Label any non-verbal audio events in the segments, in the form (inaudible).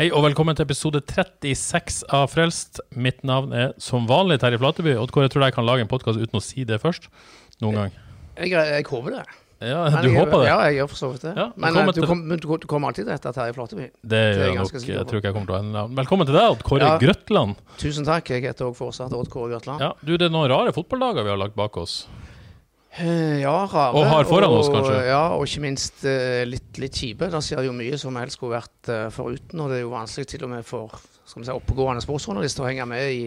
Hei og velkommen til episode 36 av Frelst. Mitt navn er som vanlig Terje Flateby. Odd Kåre, jeg tror jeg kan lage en podkast uten å si det først. Noen gang. Jeg, jeg håper det. Ja, du jeg, håper det? Ja, jeg gjør for så vidt det. Ja, Men eh, du, til- kom, du, du kommer alltid til dette, Terje Flateby. Det gjør jeg jeg nok. Jeg tror ikke jeg kommer til å ende navn. Velkommen til deg, Odd Kåre Ja. Grøtland. Tusen takk. Jeg heter også fortsatt Odd Kåre Grøtland. Ja, du, det er noen rare fotballdager vi har lagt bak oss. Eh, ja, rare. Og har foran oss, kanskje? Ja, og ikke minst eh, litt, litt kjipe. Der skjer jo mye som helst skulle vært uh, foruten, og det er jo vanskelig til og med for skal vi si, oppegående sportsjournalister å henge med i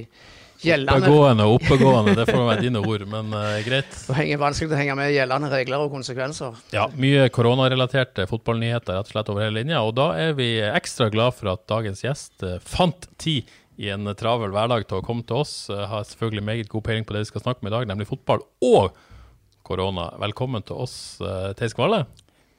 gjeldende Oppegående og oppegående, det får være dine ord, men uh, greit. (laughs) Det henge, vanskelig å henge med i gjeldende regler og konsekvenser. Ja, mye koronarelaterte fotballnyheter rett og slett over hele linja. Og da er vi ekstra glad for at dagens gjest eh, fant tid i en travel hverdag til å komme til oss. Eh, Har selvfølgelig meget god peiling på det vi skal snakke om i dag, nemlig fotball og korona. Velkommen til oss, eh, Theis Kvale.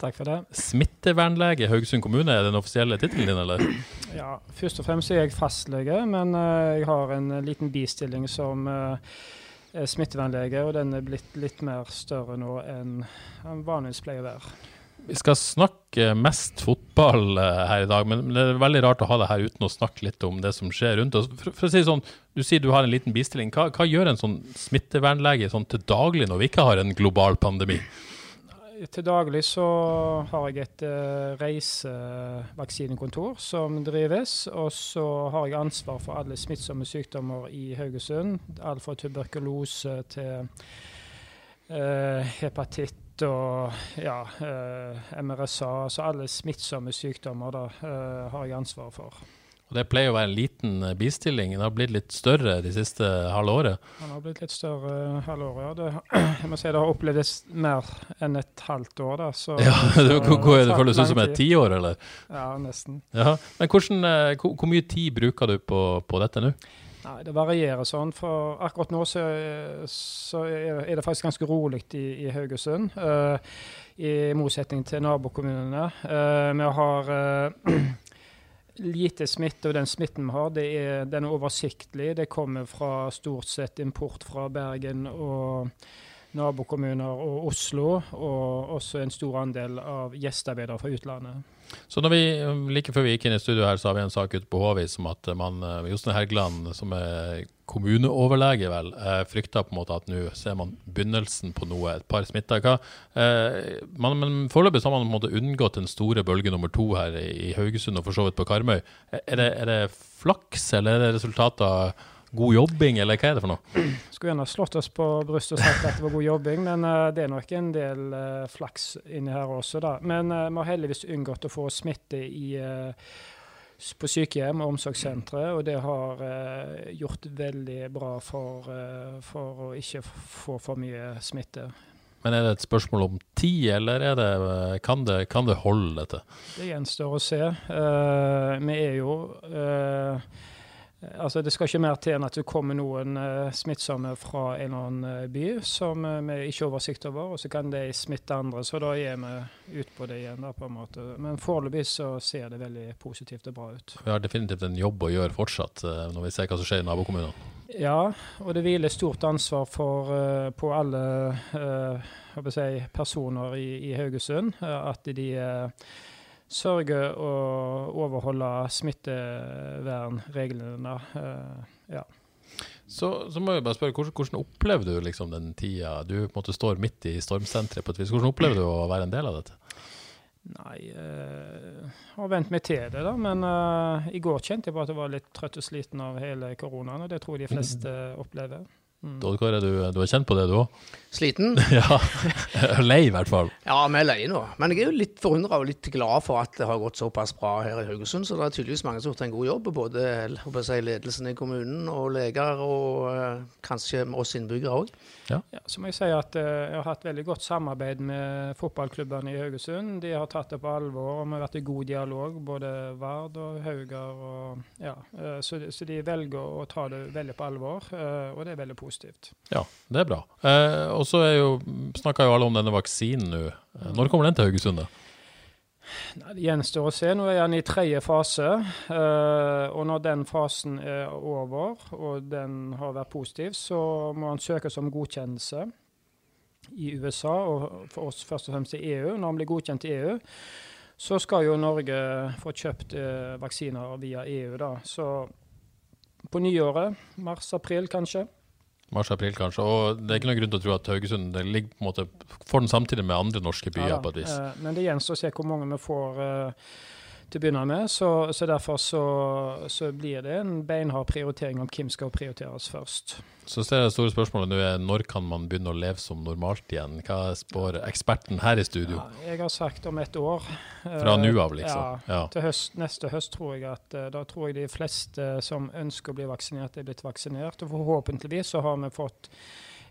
Takk for det. Smittevernlege i Haugesund kommune, er den offisielle tittelen din, eller? (clears throat) Ja, først og fremst er jeg fastlege, men uh, jeg har en eh, liten bistilling som er smittevernlege, og den er blitt litt mer større nå enn den vanligvis pleier å være. Vi skal snakke mest fotball eh, her i dag, men det er veldig rart å ha det her uten å snakke litt om det som skjer rundt oss. For, for å si sånn, Du sier du har en liten bistilling. Hva, hva gjør en sånn smittevernlege sånn til daglig når vi ikke har en global pandemi? Til daglig så har jeg et uh, reisevaksinekontor som drives, og så har jeg ansvar for alle smittsomme sykdommer i Haugesund. Alt fra tuberkulose til uh, hepatitt og ja, eh, MRSA. altså alle smittsomme sykdommer da, eh, har jeg ansvar for. Og Det pleier å være en liten eh, bistilling. Den har blitt litt større de siste halve året. Den har blitt litt større halve året, ja. Det, (clears throat) jeg må si det har opplevdes mer enn et halvt år, da. Så, Ja, (laughs) det, så, hvor, det føles ut som et tiår, eller? Ja, nesten. Ja. Men hvordan, hvor, hvor mye tid bruker du på, på dette nå? Nei, Det varierer sånn. For akkurat nå så, så er det faktisk ganske rolig i, i Haugesund. Uh, I motsetning til nabokommunene. Uh, vi har uh, (clears throat) lite smitte, og den smitten vi har, er, den er oversiktlig. Det kommer fra stort sett import fra Bergen og nabokommuner og Oslo, og også en stor andel av gjestearbeidere fra utlandet. Så vi, Like før vi gikk inn i studio her, så har vi en sak ute på Håvis om at man, eh, Jostein Helgeland, som er kommuneoverlege, vel, eh, frykter på en måte at nå ser man begynnelsen på noe. Et par smitta. Eh, men foreløpig har man på en måte unngått den store bølge nummer to her i, Haugesund og for så vidt på Karmøy. Er det, er det flaks, eller er det resultat av god jobbing, eller hva er det for noe? Skulle gjerne slått oss på brystet og sagt at det var god jobbing, men uh, det er nok en del uh, flaks inni her også, da. Men eh, vi har heldigvis unngått å få smitte i, på sykehjem og omsorgssentre, og det har eh, gjort veldig bra for, eh, for å ikke få for mye smitte. Men er det et spørsmål om tid, eller er det, kan, det, kan det holde, dette? Det gjenstår å se. Eh, vi er jo eh, Altså, Det skal ikke mer til enn at det kommer noen uh, smittsomme fra en eller annen eh, by som uh, vi ikke har oversikt over, og så kan de smitte andre. Så da er vi ute på det igjen. da på en måte. Men foreløpig så ser det veldig positivt og bra ut. Vi har definitivt en jobb å gjøre fortsatt, uh, når vi ser hva som skjer i nabokommunene. Ja, og det hviler stort ansvar for, eh, på alle eh, jeg si, personer i, i Haugesund. eh, at de eh, sørger å overholde smittevernreglene. Uh, ja. Så, så må jeg bare spørre, hvordan, hvordan opplever du liksom den tida du på en måte står midt i stormsenteret på et vis? Hvordan opplever du å være en del av dette? Nei, uh, har vent meg til det, da. Men uh, i går kjente jeg på at jeg var litt trøtt og sliten av hele koronaen, og det tror jeg de fleste opplever. Odd Kåre, du, du har kjent på det, du òg? Sliten? (laughs) ja. Lei, i hvert fall. Ja, vi er leie nå. Men jeg er jo litt forundra og litt glad for at det har gått såpass bra her i Haugesund. Så det er tydeligvis mange som har gjort en god jobb. Både si, ledelsen i kommunen og leger, og eh, kanskje oss innbyggere òg. Ja, så må jeg si at eh, jeg har hatt veldig godt samarbeid med fotballklubbene i Haugesund. De har tatt det på alvor, og vi har vært i god dialog, både Vard og Haugar. Og, ja, eh, så, de, så, de velger å ta det veldig på alvor, eh, og det er veldig positivt. Ja, det er bra. Eh, og så snakker jo alle om denne vaksinen nå. Eh, når kommer den til Haugesund? Det gjenstår å se. Nå er den i tredje fase. Eh, og når den fasen er over, og den har vært positiv, så må den søkes om godkjennelse i USA, og for oss først og fremst i EU. Når den blir godkjent i EU, så skal jo Norge få kjøpt eh, vaksiner via EU. da. Så på nyåret, mars-april kanskje, Mars-april, kanskje. Og det er ikke noen grunn til å tro at Haugesund det ligger på en måte, får den samtidig med andre norske byer. Ja, på et vis. Eh, men det gjenstår å se hvor mange vi får eh, til å begynne med. Så, så derfor så, så, blir det en beinhard prioritering om hvem skal prioriteres først. Så det store spørsmålet nå er når kan man begynne å leve som normalt igjen? Hva spår eksperten her i studio? Ja, jeg har sagt om et år. Fra nå av, liksom? Ja, til høst, neste høst tror jeg at eh, da tror jeg de fleste som ønsker å bli vaksinert, er blitt vaksinert. Og forhåpentligvis så har vi fått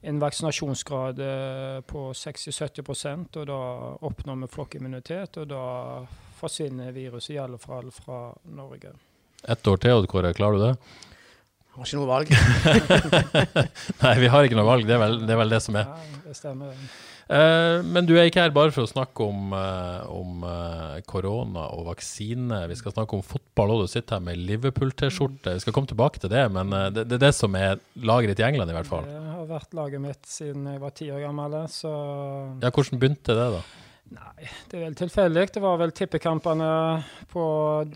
en vaksinasjonsgrad eh, på 60-70% og da oppnår vi flokkimmunitet. Og da forsvinner viruset i alle fall fra Norge. Ett år til, Odd Kåre. Klarer du det? Har ikke noe valg. (laughs) Nei, vi har ikke noe valg. Det er vel det, er vel det som er. Ja, det stemmer. Uh, men du er ikke her bare for å snakke om, uh, om uh, korona og vaksine. Vi skal snakke om fotball, og du sitter her med Liverpool-T-skjorte. Vi skal komme tilbake til det, men det, det, er det som er laget ditt i England, i hvert fall. Det har vært laget mitt siden jeg var ti år gammel. Så Ja, Hvordan begynte det, da? Nei, det er vel tilfeldig. Det var vel tippekampene på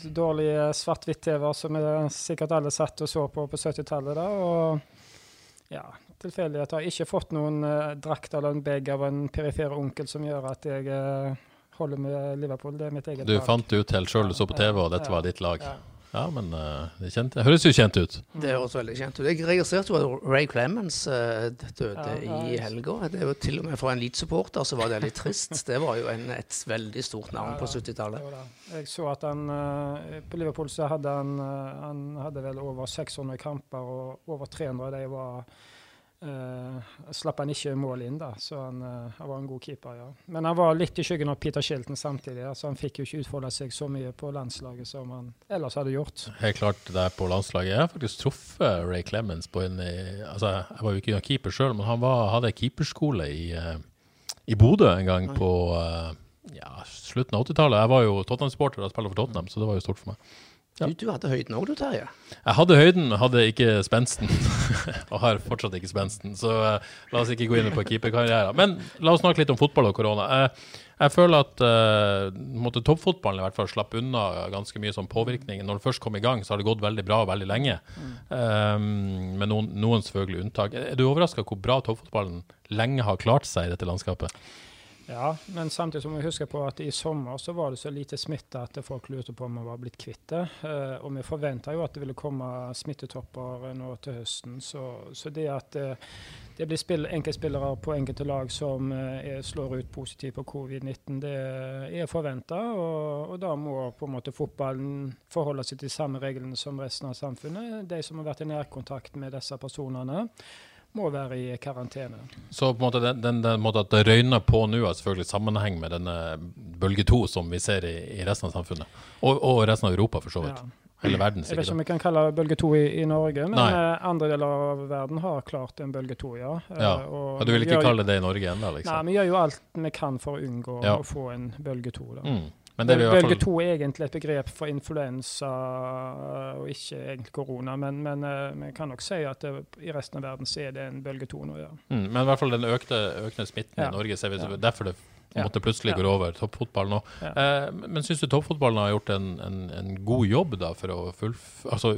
dårlige svart-hvitt-TV som sikkert alle satt og så på på 70-tallet. Og ja, tilfeldig at jeg ikke har fått noen eh, drakt eller en bag av en perifer onkel som gjør at jeg eh, holder med Liverpool. Det er mitt eget du lag. Du fant det ut helt sjøl, du så på TV, og dette ja, var ditt lag? Ja. Ja, men uh, det, kjent, det, høres jo kjent ut. Det høres veldig kjent ut. Jeg registrerte jo at Ray Clemens uh, døde ja, ja, i helga. Det er jo til og med For en Leeds-supporter så var det litt trist. (laughs) Det var jo en, et veldig stort navn på 70-tallet. Jeg så at han uh, På Liverpool så hadde han, han hadde vel over 600 kamper, og over 300 av de var Uh, slapp han ikke mål inn, da, så han, uh, han, var en god keeper. ja. Men han var litt i skyggen av Peter Shilton samtidig, så altså han fikk jo ikke utfolde seg så mye på landslaget som han ellers hadde gjort. Helt klart det er på landslaget. Jeg har faktisk truffet Ray Clemens på en altså, Jeg var jo ikke noen keeper sjøl, men han var, hadde keeperskole i, uh, i Bodø en gang på ja, slutten av 80-tallet. Jeg var jo Tottenham-supporter og spilte for Tottenham, så det var jo stort for meg. Ja. Du, du, hadde høyden òg, du, Terje? Jeg hadde høyden, hadde ikke spensten. (laughs) og har fortsatt ikke spensten. Så uh, la oss ikke gå inn på keeperkarrieren. Men la oss snakke litt om fotball og korona. Jeg, jeg føler at uh, toppfotballen i hvert fall slapp unna ganske mye sånn påvirkning. Når det først kom i gang, så har det gått veldig bra veldig lenge. Um, med noen, noen selvfølgelig unntak. Er du overraska hvor bra toppfotballen lenge har klart seg i dette landskapet? Ja, men samtidig må vi huske på at i sommer så var det så lite smitte at folk lurte på om vi var blitt kvitt det. Eh, og vi forventa jo at det ville komme smittetopper nå til høsten. Så, så det at eh, det blir spill, enkeltspillere på enkelte lag som eh, slår ut positivt på covid-19, det er forventa. Og, og, da må på en måte fotballen forholde seg til de samme reglene som resten av samfunnet. De som har vært i nærkontakt med disse personene må være i karantene. Så på en måte den, den, den måten at det røyner på nå, har selvfølgelig sammenheng med denne bølge to som vi ser i, i, resten av samfunnet? Og, og, resten av Europa, for så vidt. Ja. Hele verden, sikkert. Jeg vet ikke om vi kan kalle det bølge to i, i, Norge, men Nei. Eh, andre deler av verden har klart en bølge to, ja. ja. Eh, og, du vil ikke kalle det det i Norge ennå? Liksom. Nei, vi gjør jo alt vi kan for å unngå ja. å få en bølge to. Da. Mm. Men det Bølge to er egentlig et begrep for influensa og ikke egentlig korona. Men, men vi kan nok si at det, i resten av verden så er det en bølge to nå, ja. Mm, men i hvert fall den økte, økende smitten ja. i Norge, ser vi, ja. derfor det måtte plutselig ja. går over toppfotball nå. Eh, men syns du toppfotballen har gjort en, en, en, god jobb da for å fullføre Altså,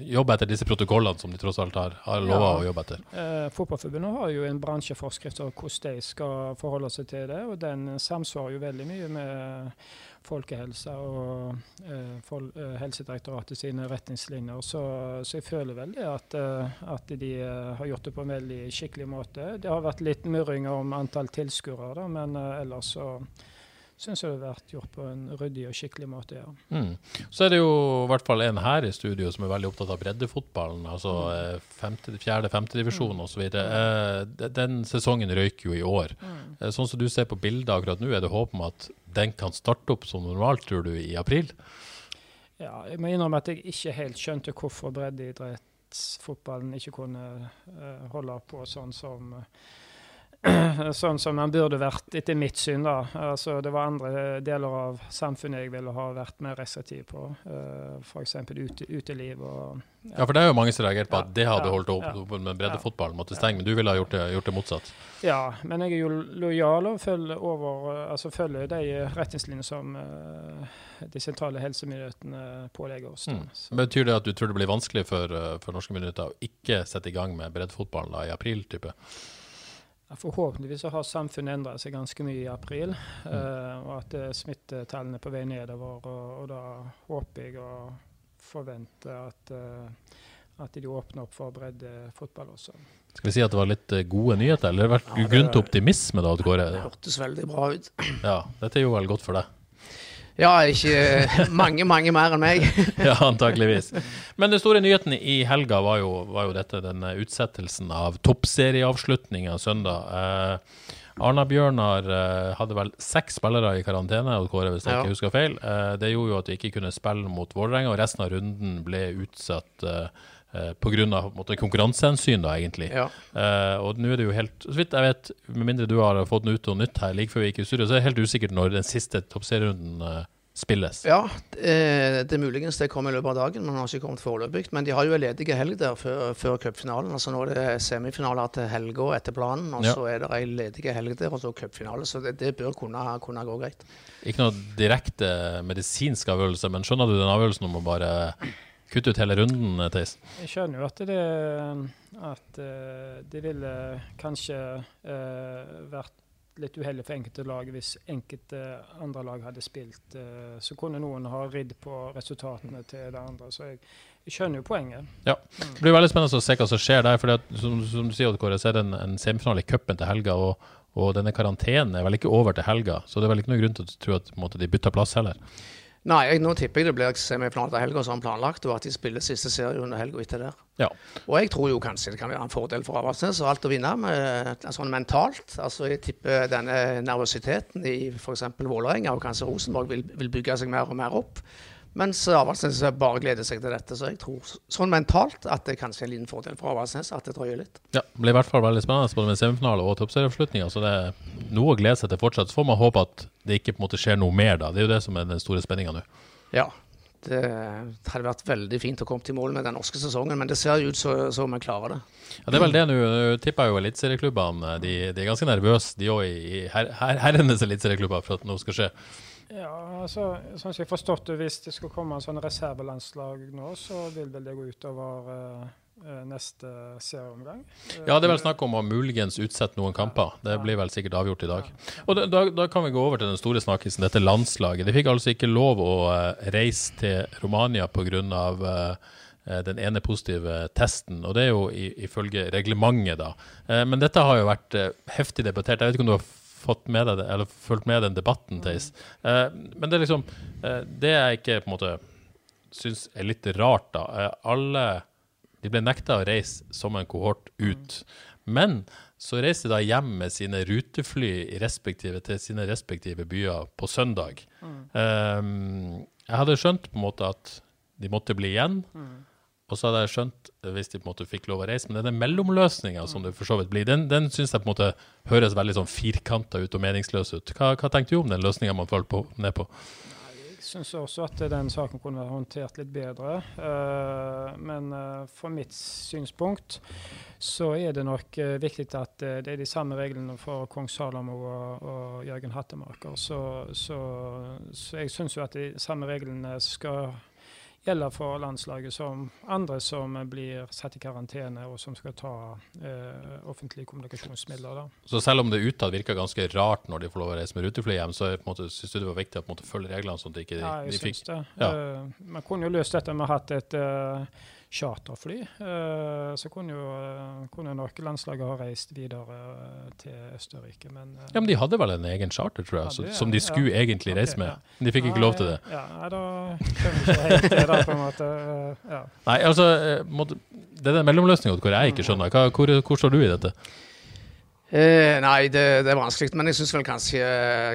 jobbe etter disse protokollene som de tross alt har, har lova Ja. å jobbe etter. Eh, Fotballforbundet har jo en bransjeforskrift om hvordan de skal forholde seg til det, og den samsvarer jo veldig mye med folkehelsa og eh, fol eh, Helsedirektoratet sine retningslinjer. Så, så jeg føler veldig at, eh, at de eh, har gjort det på en veldig skikkelig måte. Det har vært litt murringer om antall tilskuere, men ellers så syns jeg det har vært gjort på en ryddig og skikkelig måte. ja. Mm. Så er det jo i hvert fall en her i studio som er veldig opptatt av breddefotballen. Altså eh, femte, fjerde, femtedivisjon osv. Eh, de- den sesongen røyker jo i år. Mm. sånn som du ser på bildet akkurat nå, er det håp om at den kan starte opp som normalt, tror du, i april? Ja, jeg må innrømme at jeg ikke helt skjønte hvorfor breddeidrettsfotballen ikke kunne uh, holde på sånn som (clears throat) Sånn som den burde vært, etter mitt syn. da. Altså, det var andre deler av samfunnet jeg ville ha vært mer restriktiv på. Uh, F.eks. Ute, uteliv og Ja, for det er jo mange som reagerer på at det hadde ja, holdt opp, ja. med breddefotballen måtte stenge, men du ville ha gjort det, gjort det motsatt? Ja, men jeg er jo lojal og følger, over, eh, altså følger de retningslinjene som eh, de sentrale helsemyndighetene pålegger oss. Mm. Betyr det at du tror det blir vanskelig for, eh, for norske myndigheter å ikke sette i gang med breddefotballen i april? type? Forhåpentligvis så har samfunnet endret seg ganske mye i april, eh, og at eh, smittetallene er på vei nedover. Og, og da håper jeg og forventer at, eh, at de åpner opp for breddefotball også. Skal vi si at det var litt gode nyheter, eller har det vært Ja, grunn til optimisme da, Kåre? Det hørtes veldig bra ut. Ja, dette er jo vel godt for deg? Ja, ikke mange, mange mer enn meg. (laughs) ja, antakeligvis. Men den store nyheten i helga var jo, var jo dette, denne utsettelsen av toppserieavslutninga søndag. Eh, Arna-Bjørnar eh, hadde vel seks spillere i karantene, og Kåre, hvis jeg Ja. ikke husker feil. Eh, det gjorde jo at vi ikke kunne spille mot Vålerenga, og resten av runden ble utsatt eh, eh, pga. konkurransehensyn, da, egentlig. Ja. Uh, og nå er det jo helt Så vidt jeg vet, med mindre du har fått noe ut og nytt her like før vi gikk i studio, så er det helt usikkert når den siste toppserierunden uh, spilles. Ja, det, det er muligens det kommer i løpet av dagen, men har ikke kommet foreløpig. Men de har jo en ledig helg der før, før cupfinalen. Altså nå er det semifinaler til helga etter planen, og Ja. så er det ei ledig helg der, og så cupfinale. Så det, det bør kunne, kunne gå greit. Ikke noe direkte medisinsk avgjørelse, men skjønner du den avgjørelsen om å bare kutte ut hele runden, Theis? Jeg skjønner jo at det, at eh, det ville kanskje eh, vært litt uheldig for enkelte lag hvis enkelte andre lag hadde spilt. eh, så kunne noen ha ridd på resultatene til det andre. Så jeg, jeg skjønner jo poenget. Ja, Det blir veldig spennende å se hva som skjer der. for som, som du sier, Kåre, så er det en, en semifinale i cupen til helga. og og denne karantenen er vel ikke over til helga, så det er vel ikke noe grunn til å tro at måte, de bytter plass heller. Nei, jeg, nå tipper jeg det blir semifinale til helga som planlagt, og at de spiller siste serie under helga etter der. Ja. Og jeg tror jo kanskje det kan være en fordel for Avaldsnes og alt å vinne med, sånn mentalt. Altså Jeg tipper denne nervøsiteten i f.eks. Vålerenga og kanskje Rosenborg vil, vil bygge seg mer og mer opp. Mens Avaldsnes bare gleder seg til dette. Så jeg tror sånn mentalt at det kanskje er en liten fordel for Avaldsnes at det drøyer litt. Ja, Det blir i hvert fall veldig spennende både med semifinale og toppserieavslutninga. Så det er noe å glede seg til fortsatt. Så får man håpe at det ikke på en måte skjer noe mer, da. Det er jo det som er den store spenninga nå. Ja. Det hadde vært veldig fint å komme til mål med den norske sesongen, men det ser jo ut som så vi klarer det. Ja, Det er vel det nå. Nå tipper jeg jo eliteserieklubbene. De, de er ganske nervøse, de òg, i her, her, herrenes eliteserieklubber for at noe skal skje. Ja, altså, sånn som jeg forstått det, Hvis det skal komme en sånn reservelandslag nå, så vil vel det gå utover eh, neste serieomgang. Ja, det er vel snakk om å muligens utsette noen kamper. Det blir vel sikkert avgjort i dag. Og da, da, kan vi gå over til den store snakkisen, dette landslaget. De fikk altså ikke lov å eh, reise til Romania pga. Uh, den ene positive testen, og det er jo ifølge reglementet, da. Men dette har jo vært heftig debattert. Jeg vet ikke om du har fått med deg det, eller fulgt med den debatten, Theis. Eh, men det er liksom eh, Det jeg ikke på en måte syns er litt rart, da. Eh, alle de ble nekta å reise som en kohort ut. Men så reiste de da hjem med sine rutefly i respektive, til sine respektive byer på søndag. Um, jeg hadde skjønt på en måte at de måtte bli igjen. Og så hadde jeg skjønt hvis de på en måte fikk lov å reise. Men denne mellomløsninga som det for så vidt blir, den, den syns jeg på en måte høres veldig sånn firkanta ut og meningsløs ut. Hva, hva tenkte du om den løsninga man falt på, ned på? Syns også at den saken kunne vært håndtert litt bedre. Eh, men uh, fra mitt synspunkt så er det nok viktig at det er de samme reglene for kong Salomo og, og Jørgen Hattemaker. Så, så, så jeg syns jo at de samme reglene skal gjelder for landslaget som andre som blir satt i karantene, og som skal ta eh, offentlige kommunikasjonsmidler. Da. Så selv om det utad virker ganske rart når de får lov å reise med rutefly hjem, så syns du det var viktig å følge reglene? sånn at de ikke ja, jeg de fikk... det. Ja. Uh, man kunne jo løst dette med å ha hatt et uh, charterfly. Uh, så kunne jo uh, kunne nok landslaget ha reist videre uh, til Østerrike, men Ja, Men de hadde vel en egen charter, tror jeg, ja, det, som de skulle ja. egentlig reise med. Ja. Men de fikk ikke lov til det. Ja, da skjønner jeg ikke helt det, da, på en måte. Nei, altså, det er den mellomløsninga hvor jeg ikke skjønner. Hva, hvor, hvor står du i dette? Eh, nei, det, det, er vanskelig. Men jeg syns vel kanskje,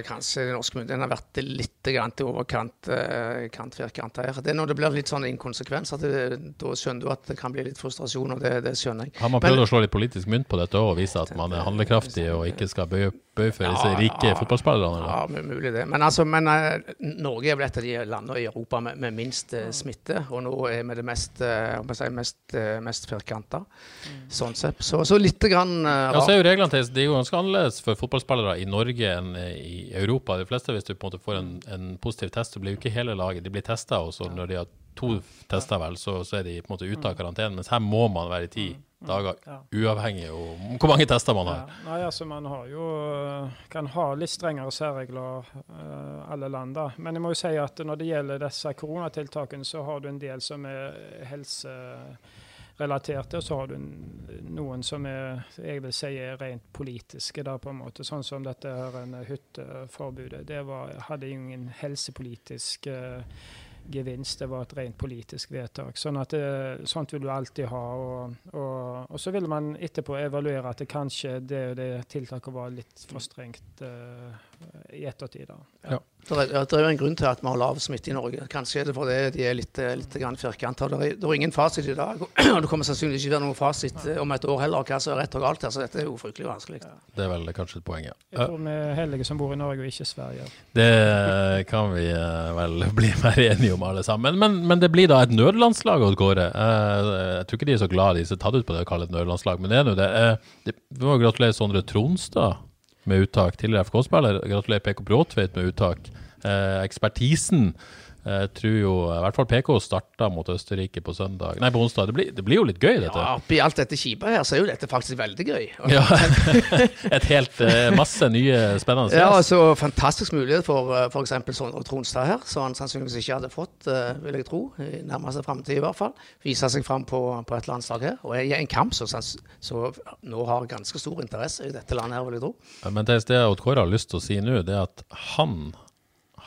kanskje de norske myndighetene har vært litt grann til overkant eh, kantfirkanta her. Det er når det blir litt sånn inkonsekvens, at det, da skjønner du at det kan bli litt frustrasjon, og det, det skjønner jeg. Har man prøvd å slå litt politisk mynt på dette og vise at man er handlekraftig og ikke skal bøye bøy for disse rike fotballspillerne? Ja, mulig det. Men, altså, men uh, Norge er vel et av de landene i Europa med, med minst uh, smitte, og nå er vi det mest, uh, si, mest, uh, mest firkanta. Mm. Sånn sett. Så, så litt grann uh, ja, så er jo reglene til, Det er jo ganske annerledes for fotballspillere i Norge enn i Europa. De fleste, hvis du på en måte får en, en positiv test, så blir jo ikke hele laget de blir testa, og så når de har to tester, vel, så, så, er de på en måte ute av karantene. Mens her må man være i tid dager, uavhengig av hvor mange tester man har. Ja. Nei, altså Man har jo, kan ha litt strengere særregler, uh, alle land. da. Men jeg må jo si at når det gjelder disse koronatiltakene, så har du en del som er helserelaterte, og så har du noen som er, jeg vil si er rent politiske. da på en måte, Sånn som dette her en hytteforbudet. Det var, hadde ingen helsepolitisk uh, gevinst. Det var et rent politisk vedtak. Sånn at det, sånt vil du alltid ha. Og, og, og, så vil man etterpå evaluere at det kanskje det, det tiltaket var litt for strengt uh, i ettertid. Ja. Ja. Det, er, det er jo en grunn til at vi har lav smitte i Norge. Kanskje er det fordi de er litt, litt firkanta. Det, det er ingen fasit i dag, (clears throat) og det kommer sannsynligvis ikke være noen fasit eh, om et år heller, hva som er rett og galt her. Så dette er jo fryktelig vanskelig. Ja. Det er vel kanskje et poeng, ja. Jeg tror vi er heldige som bor i Norge og ikke Sverige. Det kan vi vel (laughs) bli mer enige om alle sammen. Men, men det blir da et nødlandslag, av. Uh, jeg tror ikke de er så glad de er tatt ut på det å kalle et nødlandslag, men det er nå det. Det. Vi må gratulere Sondre Tronstad med uttak. Tidligere FK-spiller. Gratulerer PK Bråtveit med uttak. Eh, ekspertisen jeg eh, tror jo i hvert fall PK starta mot Østerrike på søndag Nei, på onsdag. Det blir, det blir jo litt gøy, dette. Ja, Oppi alt dette kjipet her, så er jo dette faktisk veldig gøy. (laughs) Ja, (laughs) Et helt uh, masse nye spennende Ja, altså fantastisk mulighet for uh, f.eks. Sondre Tronstad her, som han sannsynligvis ikke hadde fått, vil jeg tro, i nærmeste framtid i hvert fall. Vise seg fram på, på et landslag her. Og i en kamp som nå har ganske stor interesse i dette landet her, vil jeg tro. Men det, det Odd Kåre har lyst til å si nå, det er at han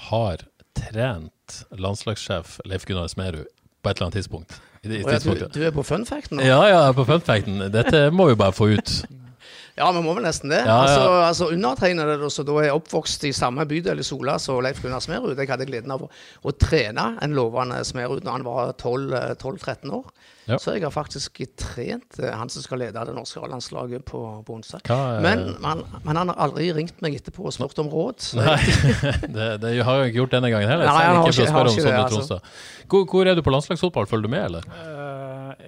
har trent landslagssjef Leif Gunnar Smerud på et eller annet tidspunkt. I, i du, du, er på funfacten nå? Ja, ja, jeg er på funfacten. Dette må vi bare få ut. Ja, vi må vel nesten det. Ja, altså, ja. altså Undertegnede, som da er oppvokst i samme bydel i Sola som Leif Gunnar Smerud, jeg hadde gleden av å, å trene en lovende Smerud når han var 12-13 år. Ja. Så jeg har faktisk trent eh, han som skal lede det norske landslaget på, på onsdag. Men, men, men, han har aldri ringt meg etterpå og spurt om råd. Nei, (laughs) det, det, har jeg ikke gjort denne gangen heller. Nei, han har ikke, har ikke det, altså. hvor, hvor, er du på landslagsfotball? Følger du med, eller? Uh,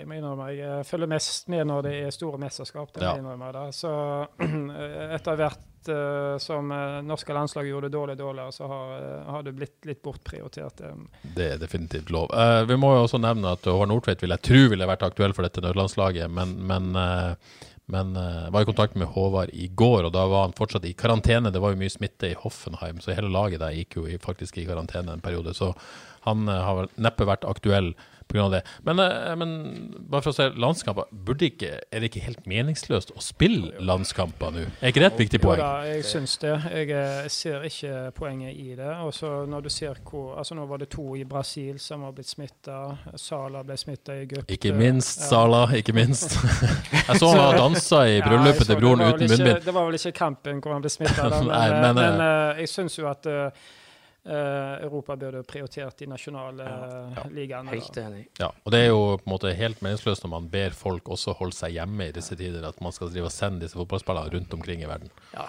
jeg må innrømme jeg følger mest med når det er store mesterskap. Det ja. innrømme, da. Så etter hvert uh, som uh, norske landslag gjorde det dårlig dårligere, så har, uh, har, det blitt litt bortprioritert. Um. Det er definitivt lov. vi må jo også nevne at Håvard Nordtveit vil jeg tro ville vært aktuell for dette nødlandslaget, men, men, men var i kontakt med Håvard i går, og da var han fortsatt i karantene. Det var jo mye smitte i Hoffenheim, så hele laget der gikk jo faktisk i karantene en periode. Så han har neppe vært aktuell pga. det. Men, eh, men, bare for å se landskamper, ikke, er det ikke helt meningsløst å spille landskamper nå? Er ikke det et viktig poeng? Jo da, jeg syns det. Jeg, eh, ser ikke poenget i det. Også når du ser hvor altså Nå var det to i Brasil som har blitt smitta. Sala ble smitta i Egypt. Ikke minst. Sala, ikke minst. jeg så han dansa i bryllupet ja, til broren uten munnbind. Det var vel ikke kampen hvor han ble smitta, (laughs) men, men, men jeg syns jo at Europa burde prioritert de nasjonale ja, ligaene. Helt enig. Ja, og det er jo på en måte helt meningsløst når man ber folk også holde seg hjemme i disse tider, at man skal drive og sende disse fotballspillene rundt omkring i verden. Ja,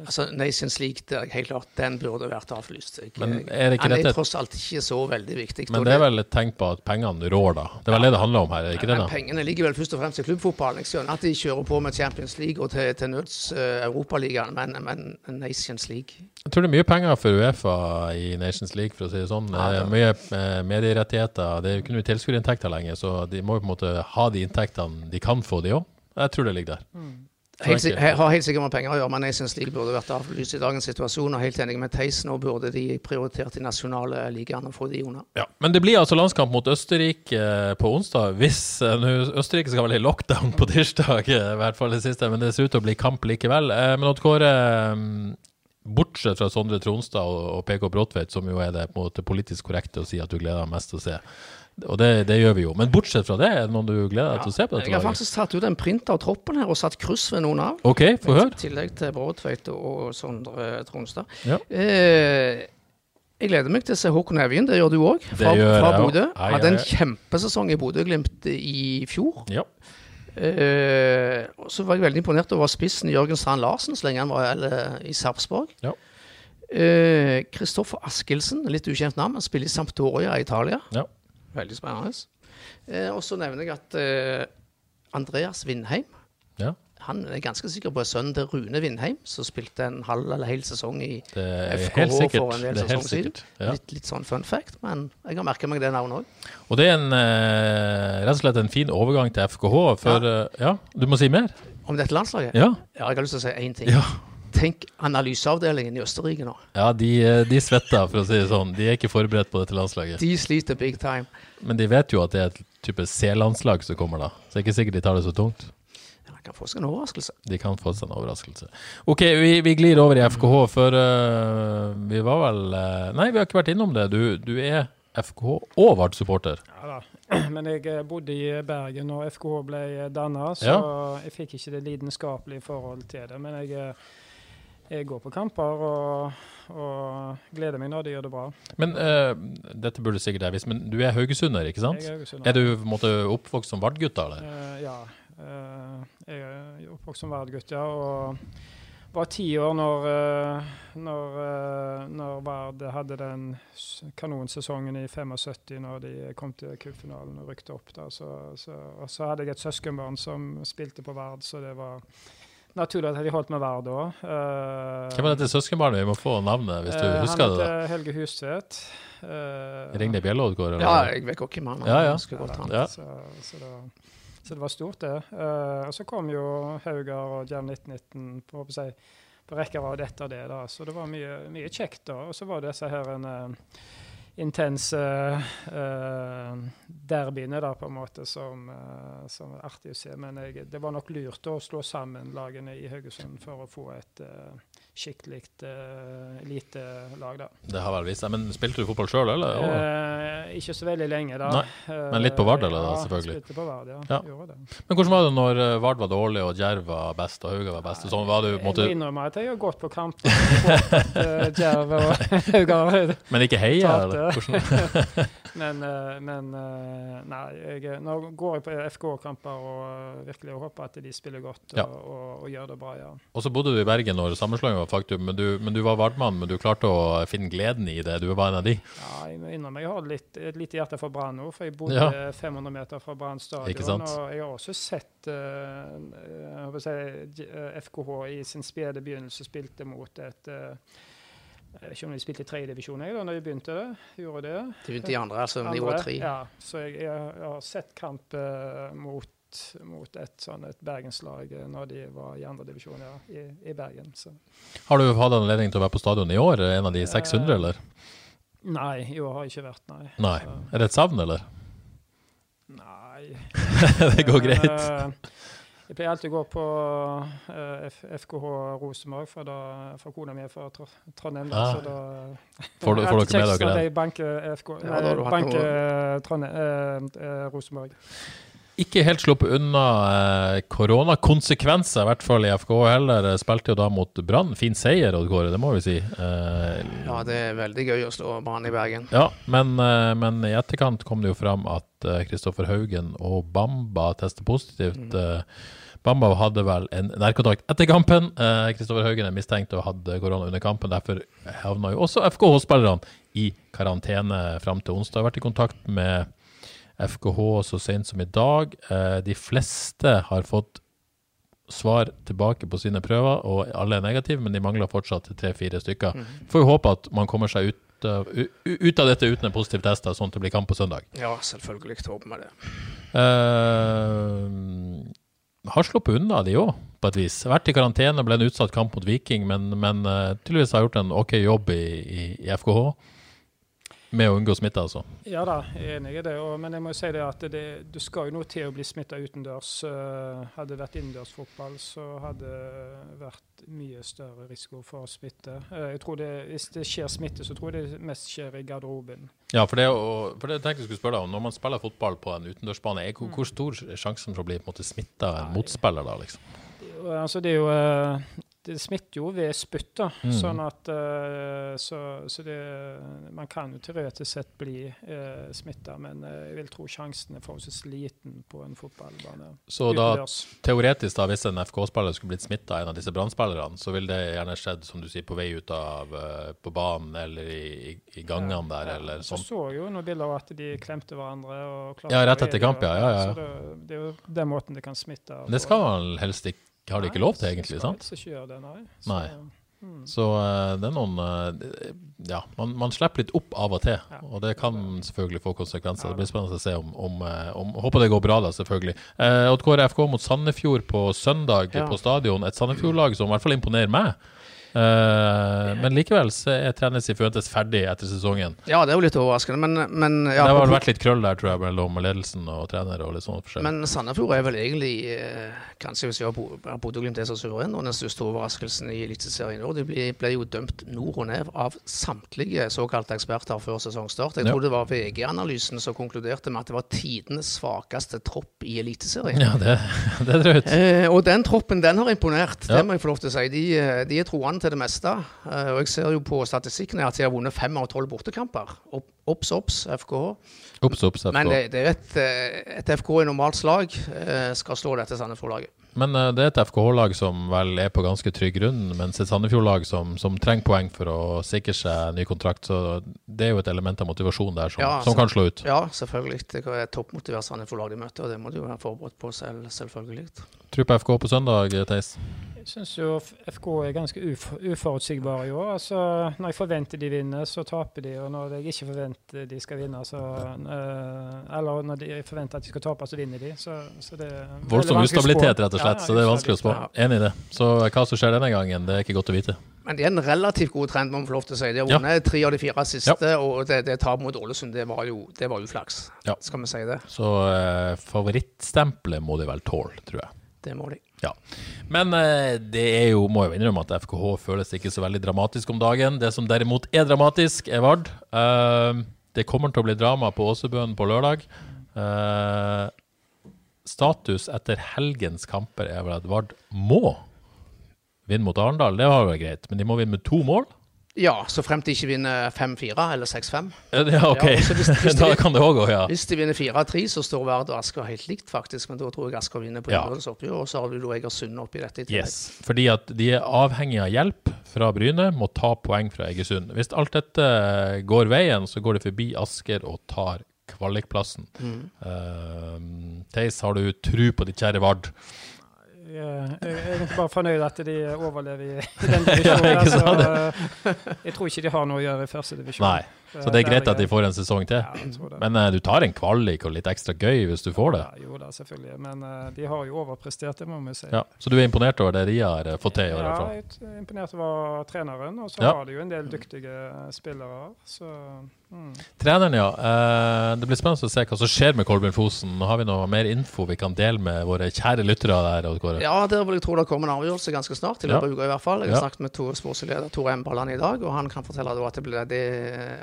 Altså, Nations League, det er helt klart, den burde vært avlyst. Jeg, Men er det ikke han er dette- tross alt ikke så veldig viktig. Men det er vel et tegn på at pengene rår, da. Det er vel det det handler om her, er det ikke det? Men da? Pengene ligger vel først og fremst i klubbfotballen. Jeg skjønner at de kjører på med Champions League og til, til nøds uh, Europaligaen, men, men Nations League Jeg tror det er mye penger for Uefa i Nations League, for å si det sånn. Ja, Eh, det- Mye eh, medierettigheter. Det er jo ikke noe tilskuerinntekter lenger, så de må jo på en måte ha de inntektene de kan få, de òg. Jeg tror det ligger der. Så helt, har helt sikkert med penger å gjøre, men jeg syns de burde vært avlyst i dagens situasjon. Og helt enig med Theis, nå burde de prioritert de nasjonale ligaene og få de unna. Ja, Men det blir altså landskamp mot Østerrike eh, på onsdag. Hvis eh, Østerrike skal vel i lockdown på tirsdag, eh, i hvert fall det siste, men det ser ut til å bli kamp likevel. Men Odd Kåre, mm, bortsett fra Sondre Tronstad og PK Bråtveit, som jo er det på en måte politisk korrekte å si at du gleder deg mest til å se, og det, det gjør vi jo. Men bortsett fra det, er det noen du gleder deg til å se på dette Jeg har faktisk tatt ut en print av troppen her og satt kryss ved noen av. OK, få I tillegg til Bråtveit og Sondre Tronstad. Ja. Eh, jeg gleder meg til å se Håkon Evjen, det gjør du òg, fra, fra. Bodø. Hadde en kjempesesong i Bodø-Glimt i fjor. Ja. Eh, så var jeg veldig imponert over spissen Jørgen Strand Larsen så lenge han var eller, i Sarpsborg. Ja. Kristoffer Askildsen, litt ukjent navn, han spiller i Sampdoria i Italia. Ja. Veldig spennende. Eh, og så nevner jeg at eh, Andreas Vindheim Ja. Han er ganske sikker på er sønnen til Rune Vindheim, som spilte en halv eller hel sesong i FKH for en del sesonger siden. Ja. Litt, litt sånn fun fact, men jeg har merka meg det navnet òg. Og det er en, eh, rett og slett en fin overgang til FKH. For ja. ja, du må si mer. Om dette landslaget? Ja. Ja, jeg har lyst til å si én ting. Tenk analyseavdelingen i Østerrike nå. Ja, de, eh, de svetter, for å si det sånn. De er ikke forberedt på dette landslaget. De sliter big time. Men de vet jo at det er et type C-landslag som kommer da. Så det er ikke sikkert de tar det så tungt. Ja, det kan få seg en overraskelse. De kan få seg en overraskelse. OK, vi, vi glir over i FKH, for uh, vi var vel uh, Nei, vi har ikke vært innom det. Du, du er FKH og Vard-supporter. Ja, da. (clears throat) Men jeg bodde i Bergen når FKH ble danna, så Ja. jeg fikk ikke det lidenskapelige forhold til det. Men jeg, jeg går på kamper og, og gleder meg når de gjør det bra. Men uh, dette burde sikkert jeg visst, men du er haugesunder, ikke sant? Jeg er haugesunder. Er du måte oppvokst som Vard-gutt, eller? Uh, ja. uh, jeg er oppvokst som Vard-gutt, ja. Og var ti år når, når, når Vard hadde den kanonsesongen i 75, når de kom til cupfinalen og rykte opp. Da. Så, så, og så hadde jeg et søskenbarn som spilte på Vard, så det var naturlig at de holdt med hver da. Uh, Hvem var dette søskenbarnet? Vi må få navnet, hvis du uh, husker det. da. heter Helge Hustvedt. Uh, Ring deg Bjelloddgård, eller? Ja, jeg vet ikke hvem han er. Ja, ja. Godt han. Ja. Så, så, det var, så det var stort, det. Uh, og så kom jo Haugar og Jam 1919 på, på, på rekke og dette og det. da, Så det var mye, mye kjekt. da, Og så var det disse her en, eh, intense uh, derbyene da, på en måte, som, uh, som er artig å se. Men jeg, det var nok lurt å slå sammen lagene i Haugesund for å få et uh, skikkelig uh, elitelag, da. Det har vel vist seg. Men spilte du fotball sjøl, eller? Eh, ikke så veldig lenge, da. Nei, men litt på Vard, eller, da, ja, selvfølgelig? Spilte på Vard, ja. Ja. Gjorde det. Men hvordan var det når eh, Vard var dårlig, og Djerv var best, og Hauga var best? og Sånn var du, på en Jeg innrømmer at jeg har gått på kamp mot Djerv og (laughs) Hauga. men ikke heia, eller? Hvordan? (laughs) Men, eh, men eh, nei, jeg, nå går jeg på FK-kamper og eh, virkelig håper at de spiller godt og, Ja. og, og gjør det bra, ja. Og så bodde du i Bergen når sammenslåingen var faktum, men du, men du var Vardmann, men du klarte å finne gleden i det. Du var en av de. Ja, jeg må innrømme jeg har litt, et lite hjerte for Brann nå, for jeg bodde Ja. 500 meter fra Brann stadion. Og jeg har også sett uh, jeg si, eh, FKH i sin spede begynnelse spilte mot et uh, Jeg vet ikke om de spilte i tredjedivisjon da når de begynte det. Gjorde det. De begynte i andre, altså nivå tre. Ja, så jeg, jeg, jeg har sett kamp uh, mot, mot et sånn et bergenslag eh, når de var i andredivisjon ja, i, i Bergen. Så. Har du hatt anledning til å være på stadion i år? En av de 600, Eh, eller? Nei, i år har jeg ikke vært, nei. Nei. Så, Er det et savn, eller? nei. (laughs) det går greit. eh, jeg pleier alltid å gå på eh, FKH Rosenborg, for, for kona mi er fra Trondheim. Ah. så da Får, du- får dere med dere det? Banke FK, Ja, banke eh, Trondheim, eh, eh, Rosenborg. Ikke helt sluppet unna eh, koronakonsekvenser, i hvert fall i FK heller. Spilte jo da mot Brann. Fin seier, Odd Kåre, det må vi si. Eh, Ja, det er veldig gøy å slå Brann i Bergen. Ja, men, eh, men i etterkant kom det jo fram at Kristoffer Haugen og Bamba tester positivt. Mm. eh, Bamba hadde vel en nærkontakt etter kampen. Kristoffer eh, Haugen er mistenkt og hadde korona under kampen. Derfor havna jo også FKH-spillerne i karantene fram til onsdag. Har vært i kontakt med FKH så sent som i dag. Eh, de fleste har fått svar tilbake på sine prøver, og alle er negative, men de mangler fortsatt tre-fire stykker. Mm. Får håpe at man kommer seg ut, ut av dette uten en positiv test, sånn at det blir kamp på søndag. Ja, selvfølgelig. Håper vi det. Uh, har sluppet unna, de òg, på et vis. Vært i karantene, ble en utsatt kamp mot Viking, men, men uh, tydeligvis har gjort en OK jobb i, i, i FKH. Med å unngå smitte, altså? Ja da, jeg er enig i det. Og, men jeg må jo si det at det, du skal jo nå til å bli smitta utendørs. Uh, hadde det vært innendørsfotball, så hadde det vært mye større risiko for smitte. Uh, jeg tror det, Hvis det skjer smitte, så tror jeg det mest skjer i garderoben. Ja, for det, og, for det tenkte jeg skulle spørre deg om. Når man spiller fotball på en utendørsbane, er, hvor, hvor, stor er sjansen for å bli på en måte smitta en motspiller da, liksom? Altså, det er jo uh, det smitter jo ved spytt. da, mm. sånn at uh, Så, så det, man kan jo teoretisk sett bli uh, eh, smitta, men uh, jeg vil tro sjansen er forholdsvis liten på en fotballbane. Så da, teoretisk, da, hvis en FK-spiller skulle blitt smitta av en av disse brannspillerne, så ville det gjerne skjedd, som du sier, på vei ut av på banen eller i, i gangene ja, der, ja. eller sånn? Så så jo noen bilder av at de klemte hverandre. Og ja, rett etter kamp, ja. ja, ja. Så det, det, er jo den måten det kan smitte. Det skal man helst ikke har de ikke lov til, egentlig? sant? Nei, ikke gjør det, nei. Så, nei. Hmm. Så uh, det er noen uh, Ja, man, man, slipper litt opp av og til. Ja. Og det kan selvfølgelig få konsekvenser. Ja. Det blir spennende å se om, om, uh, om Håper det går bra, da, selvfølgelig. Uh, Odd FK mot Sandefjord på søndag ja. på stadion. Et Sandefjord-lag som i hvert fall imponerer meg. Uh, men likevel så er trener Fuentes ferdig etter sesongen. Ja, det er jo litt overraskende, men, men ja, Det har vel vært litt krøll der, tror jeg, mellom ledelsen og trener og litt sånn forskjell. Men Sandefjord er vel egentlig, eh, kanskje hvis vi har Bodø-Glimt er så suveren, og den største overraskelsen i Eliteserien i år. De ble, ble, jo dømt nord og ned av samtlige såkalte eksperter før sesongstart. Jeg ja. det var VG-analysen som konkluderte med at det var tidenes svakeste tropp i Eliteserien. Ja, det, (laughs) det er drøyt. Eh, og den troppen, den har imponert. Ja. Det må jeg få lov til å si. De, eh, de er troende til det meste. Eh, og jeg ser jo på statistikken at de har vunnet fem av tolv bortekamper. Obs, obs, FKH. Ops, ops, FKH. Men det, det er et, eh, et FK i normalt slag eh, skal slå dette Sandefjord-laget. Men det er et FKH-lag som vel er på ganske trygg grunn, mens et Sandefjord-lag som, som, trenger poeng for å sikre seg ny kontrakt. Så det er jo et element av motivasjon der som, ja, som kan slå ut. Ja, selvfølgelig. Det er et toppmotivert Sandefjord-lag de møter, og det må de jo være forberedt på selv, selvfølgelig. Tror på FK på søndag, Theis? Jeg syns jo FK er ganske uf uforutsigbare i år. Altså, når jeg forventer de vinner, så taper de. Og når jeg ikke forventer de skal vinne, så uh, Eller når jeg forventer at de skal tape, så vinner de. Så, så det Voldsom ustabilitet, rett og slett. Ja, så det er vanskelig å spå. Enig i det. Så hva som skjer denne gangen, det er ikke godt å vite. Men det er en relativt god trend, må man få lov til å si. De har vunnet ja. tre av de fire siste, ja. og det, det tapet mot Ålesund, det var jo, det var uflaks. Ja. Skal vi si det. Så uh, favorittstempelet må de vel tåle, tror jeg. Det må de. Ja. Men eh, det er jo, må jo innrømme at FKH føles ikke så veldig dramatisk om dagen. Det som derimot er dramatisk, er Vard. Uh, det kommer til å bli drama på Åsebøen på lørdag. Uh, status etter helgens kamper er vel at Vard må vinne mot Arendal. Det var jo greit, men de må vinne med to mål. Ja, så frem til de ikke vinner 5-4 eller 6-5. Ja, OK. Ja, hvis, (laughs) hvis da kan det òg gå, ja. Hvis de vinner 4-3, så står Vard og Asker helt likt, faktisk. Men da tror jeg Asker vinner på ja. oppgjør, og så har du da Egersund oppi dette i. Yes, fordi at de er avhengig av hjelp fra Bryne, må ta poeng fra Egersund. Hvis alt dette går veien, så går de forbi Asker og tar kvalikplassen. Mm. Uh, Theis, har du tru på ditt kjære Vard? Jeg er egentlig bare fornøyd at de overlever i den (laughs) divisjonen. ja, altså, jeg tror ikke de har noe å gjøre i første divisjon. Nei. Så det er greit at de får en sesong til. Ja, Men uh, du tar en kvalik og litt ekstra gøy hvis du får det? Ja, jo da, selvfølgelig. Men uh, de har jo overprestert, det må vi si. Ja. Så du er imponert over det de har fått til i år? Ja, jeg er imponert over treneren. Og så har de jo en del dyktige spillere. Så Mm. Treneren, ja. Eh, det blir spennende å se hva som skjer med Kolbjørn Fosen. Har vi noe mer info vi kan dele med våre kjære lyttere der? Kåre. Ja, der vil jeg tro det kommer en avgjørelse ganske snart. I løpet av uka i hvert fall. Jeg har ja. snakket med Tore sportsleder Tore Embaland i dag, og han kan fortelle at det, blir det,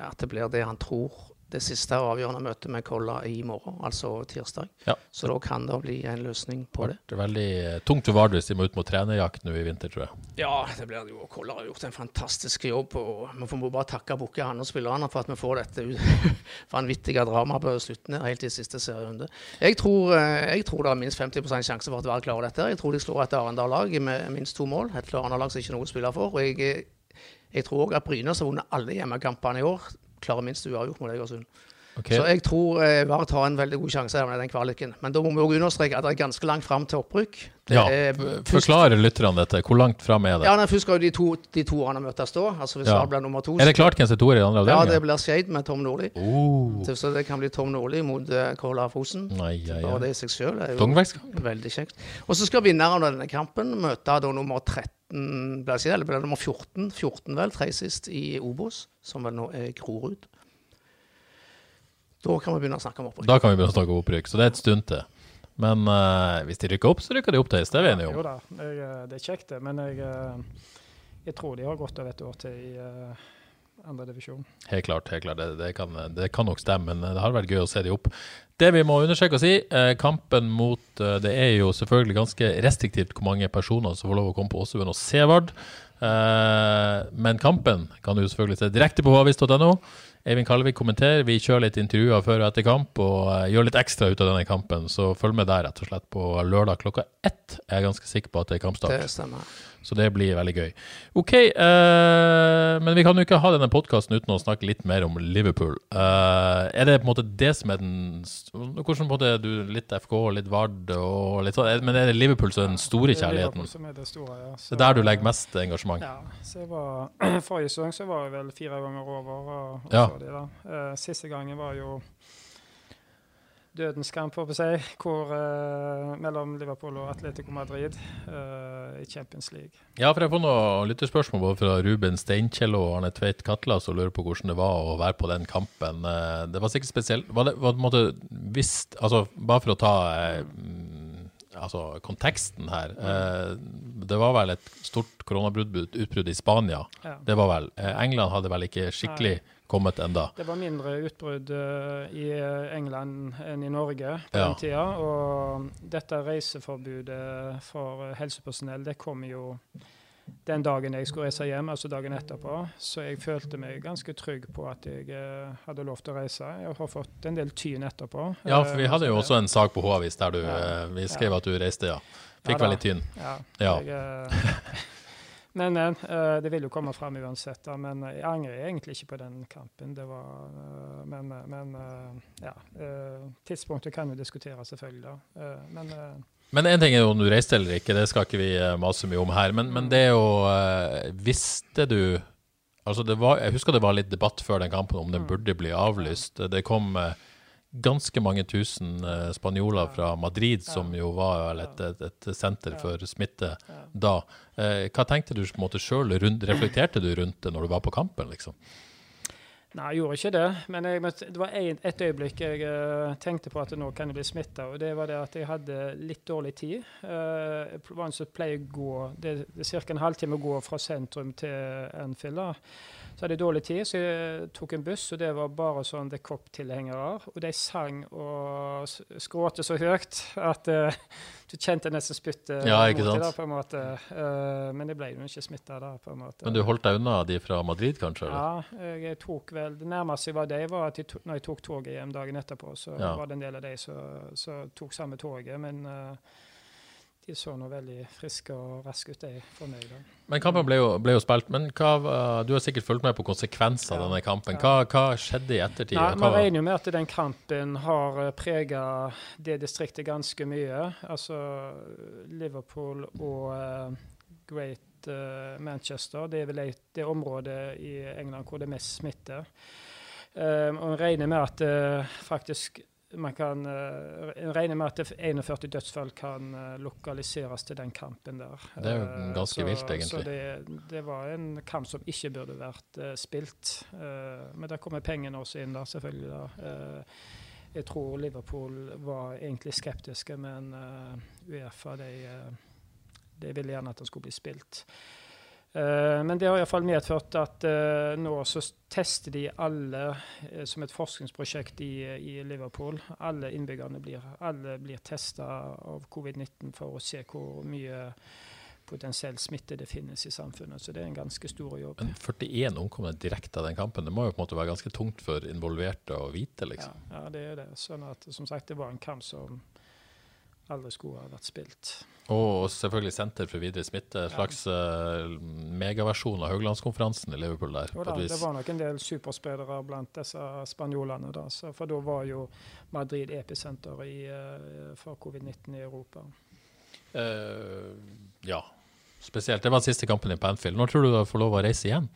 at det blir det han tror det siste avgjørende møtet med Kolla i morgen, altså tirsdag. Ja. Så da kan det bli en løsning på det. Det er veldig eh, tungt for Vardø hvis de må ut mot trenerjakt nå i vinter, tror jeg. Ja, det blir det jo. Kolla har gjort en fantastisk jobb. og Vi får bare takke Bukke han og spillerne for at vi får dette (laughs) vanvittige dramaet på slutten helt i siste serierunde. Jeg tror, eh, jeg tror det er minst 50 sjanse for at Vard klarer dette. Jeg tror de slår et Arendal-lag med minst to mål. Et Arendal-lag som ikke er noe å spille for. og jeg jeg tror òg at Bryne, som har vunnet alle hjemmekampene i år, klarer minst uavgjort mot Egersund. Okay. Så jeg tror eh, Vard har en veldig god sjanse med den kvaliken. Men da må vi også understreke at det er ganske langt fram til opprykk. Det Ja, først- Forklare lytterne dette. Hvor langt fram er det? Ja, nei, Først skal jo de to, de to andre møtes da. Altså Hvis Ja. Vard blir nummer to Er det klart hvem som er toer i andre avdeling? Ja, det blir Skeid med Tom Nordli. Oh. Så- det kan bli Tom Nordli mot uh, Kola Fosen. Nei, ja, Bare det i seg sjøl er jo veldig kjekt. Og så skal vinneren av denne kampen møte da nummer 13 Blir ble det? Eller ble det nummer 14? 14 vel, tre sist i Obos, som vel nå er Grorud. Da kan vi begynne å snakke om opprykk. Da kan vi begynne å snakke om opprykk, så det er et stund til. Men uh, hvis de rykker opp, så rykker de opp til det er vi enige Jo om. da, jeg, eh, det er kjekt det. Men jeg, eh, jeg tror de har godt av et år til i uh, andre divisjon. Helt klart, helt klart. Det, det, kan, det kan nok stemme, men det har vært gøy å se de opp. Det vi må understreke å si, eh, kampen mot eh, Det er jo selvfølgelig ganske restriktivt hvor mange personer som får lov å komme på Åsebøen og se Vard. Eh, men kampen kan du selvfølgelig se direkte på havis.no. Eivind Kalvik kommenterer. Vi kjører litt intervjuer før og etter kamp og eh, gjør litt ekstra ut av denne kampen. Så følg med der rett og slett på lørdag klokka ett. Jeg er ganske sikker på at det er kampstart. Det stemmer. Så det blir veldig gøy. OK, uh, men vi kan jo ikke ha denne podkasten uten å snakke litt mer om Liverpool. Uh, er det på en måte det som er den Hvordan på en måte er du litt FK, litt Vard og litt sånn, men er det Liverpool som er den store Det kjærligheten? Liverpool som er det store, ja. Det er der du legger mest engasjement? Ja, så jeg var, (clears throat) Forrige sesong så var jeg vel fire ganger over. Og, og Ja. så de da. Uh, siste gangen var jo dødens kamp, håper jeg, hvor, uh, mellom Liverpool og Atletico Madrid uh, i Champions League. Ja, for jeg får noen lyttespørsmål både fra Ruben Steinkjell og Arne Tveit Katla som lurer på hvordan det var å være på den kampen. Uh, Det var sikkert spesielt. Var det var det måte visst Altså, bare for å ta mm, altså, konteksten her. Eh, det var vel et stort koronautbrudd i Spania. Ja. Det var vel. England hadde vel ikke skikkelig kommet enda. Det var mindre utbrudd eh, i England enn i Norge på Ja. den tida. Og dette reiseforbudet for helsepersonell det kom jo den dagen jeg skulle reise hjem, altså dagen etterpå. Så jeg følte meg ganske trygg på at jeg eh, hadde lov til å reise. Jeg har fått en del tyn etterpå. Ja, for vi Eh, hadde jo også en sak på H-avis der du Ja. eh, Vi skrev at du reiste, ja. Fikk Ja vel litt tynn. Ja. Ja. Jeg, eh, (laughs) men, men eh, det vil jo komme fram uansett. Da, men jeg angrer egentlig ikke på den kampen. Det var, eh, men men eh, ja. eh, tidspunktet kan jo diskuteres, selvfølgelig. da. Men Men én ting er jo om du reiste eller ikke, det skal ikke vi mase mye om her. Men, men det er jo Visste du Altså det var, Jeg husker det var litt debatt før den kampen om den burde bli avlyst. Det kom ganske mange tusen eh, spanjoler fra Madrid, som jo var et, et, et senter for smitte da. Eh, hva tenkte du på en måte sjøl? Reflekterte du rundt det når du var på kampen, liksom? Nei, jeg gjorde ikke det. Men, jeg, det var et øyeblikk jeg uh, tenkte på at nå kan jeg bli smitta. Og det var det at jeg hadde litt dårlig tid. Uh, jeg pleier å gå Det, det er ca. en halvtime å gå fra sentrum til Anfield. da. Så hadde jeg dårlig tid, så jeg tok en buss, og det var bare sånn The Cop-tilhengere. Og de sang og skråte så høyt at uh, du kjente nesten spyttet Ja, mot deg da, på en måte. Uh, men jeg ble jo ikke smitta da, på en måte. Men du holdt deg unna de fra Madrid, kanskje? Eller? Ja, jeg tok vel Det nærmeste jeg var det, var at jeg to, når jeg tok toget hjem dagen etterpå, så Ja. var det en del av de som tok samme toget. Men eh, de så nå veldig friske og raske ut, Jeg er fornøyd. Men kampen ble jo, ble jo spilt. Men hva, var- du har sikkert fulgt med på konsekvenser av Ja, denne kampen. Hva, hva skjedde i ettertid? Nei, Man regner jo med at den kampen har prega det distriktet ganske mye. Altså Liverpool og eh, Great eh, Manchester. Det er vel et- det området i England hvor det er mest smitte. Eh, og regner med at uh, faktisk man kan uh, regne med at 41 dødsfall kan uh, lokaliseres til den kampen der. Det er jo ganske ganske så, vilt, egentlig. Så det, det var en kamp som ikke burde vært eh, spilt. Eh, men der kommer pengene også inn, da, selvfølgelig. Da. Eh, jeg tror Liverpool var egentlig skeptiske, men eh, Uefa de, eh, de ville gjerne at den skulle bli spilt. Eh, men det har iallfall medført at uh, nå så tester de alle uh, som et forskningsprosjekt i, i, Liverpool. Alle innbyggerne blir, alle blir testa av covid-19 for å se hvor mye potensiell smitte det finnes i samfunnet. Så det er en ganske stor jobb. Men 41 omkomne direkte av den kampen, det må jo på en måte være ganske tungt for involverte å vite? liksom. Ja, ja det er det. Sånn at, som sagt, det var en kamp som aldri skulle ha vært spilt. Og selvfølgelig Senter for videre smitte, en slags uh, megaversjon av Hauglandskonferansen i Liverpool der. Da, det var nok en del superspillere blant disse spanjolene, da, så, for da var jo Madrid episenter i, uh, for covid-19 i Europa. Uh, ja, spesielt. Det var siste kampen i Panfield. Når tror du du får lov å reise igjen?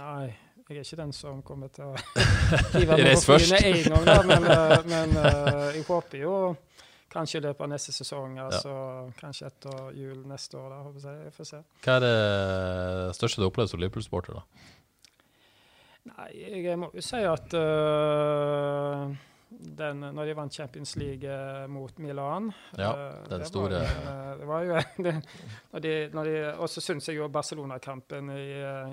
Nei, jeg er ikke den som kommer til å (laughs) hive meg på flyene én gang, da, men, men uh, jeg håper jo kanskje i løpet av neste sesong. altså ja. Kanskje etter jul neste år. da, håper jeg. Jeg får se. Hva er det største du har opplevd som Liverpool-sporter? da? Nei, jeg må jo si at uh, den, når de vant Champions League uh, mot Milan Ja, den det store var, Det var jo (laughs) det, når de, når de, Og så syns jeg jo Barcelona-kampen i,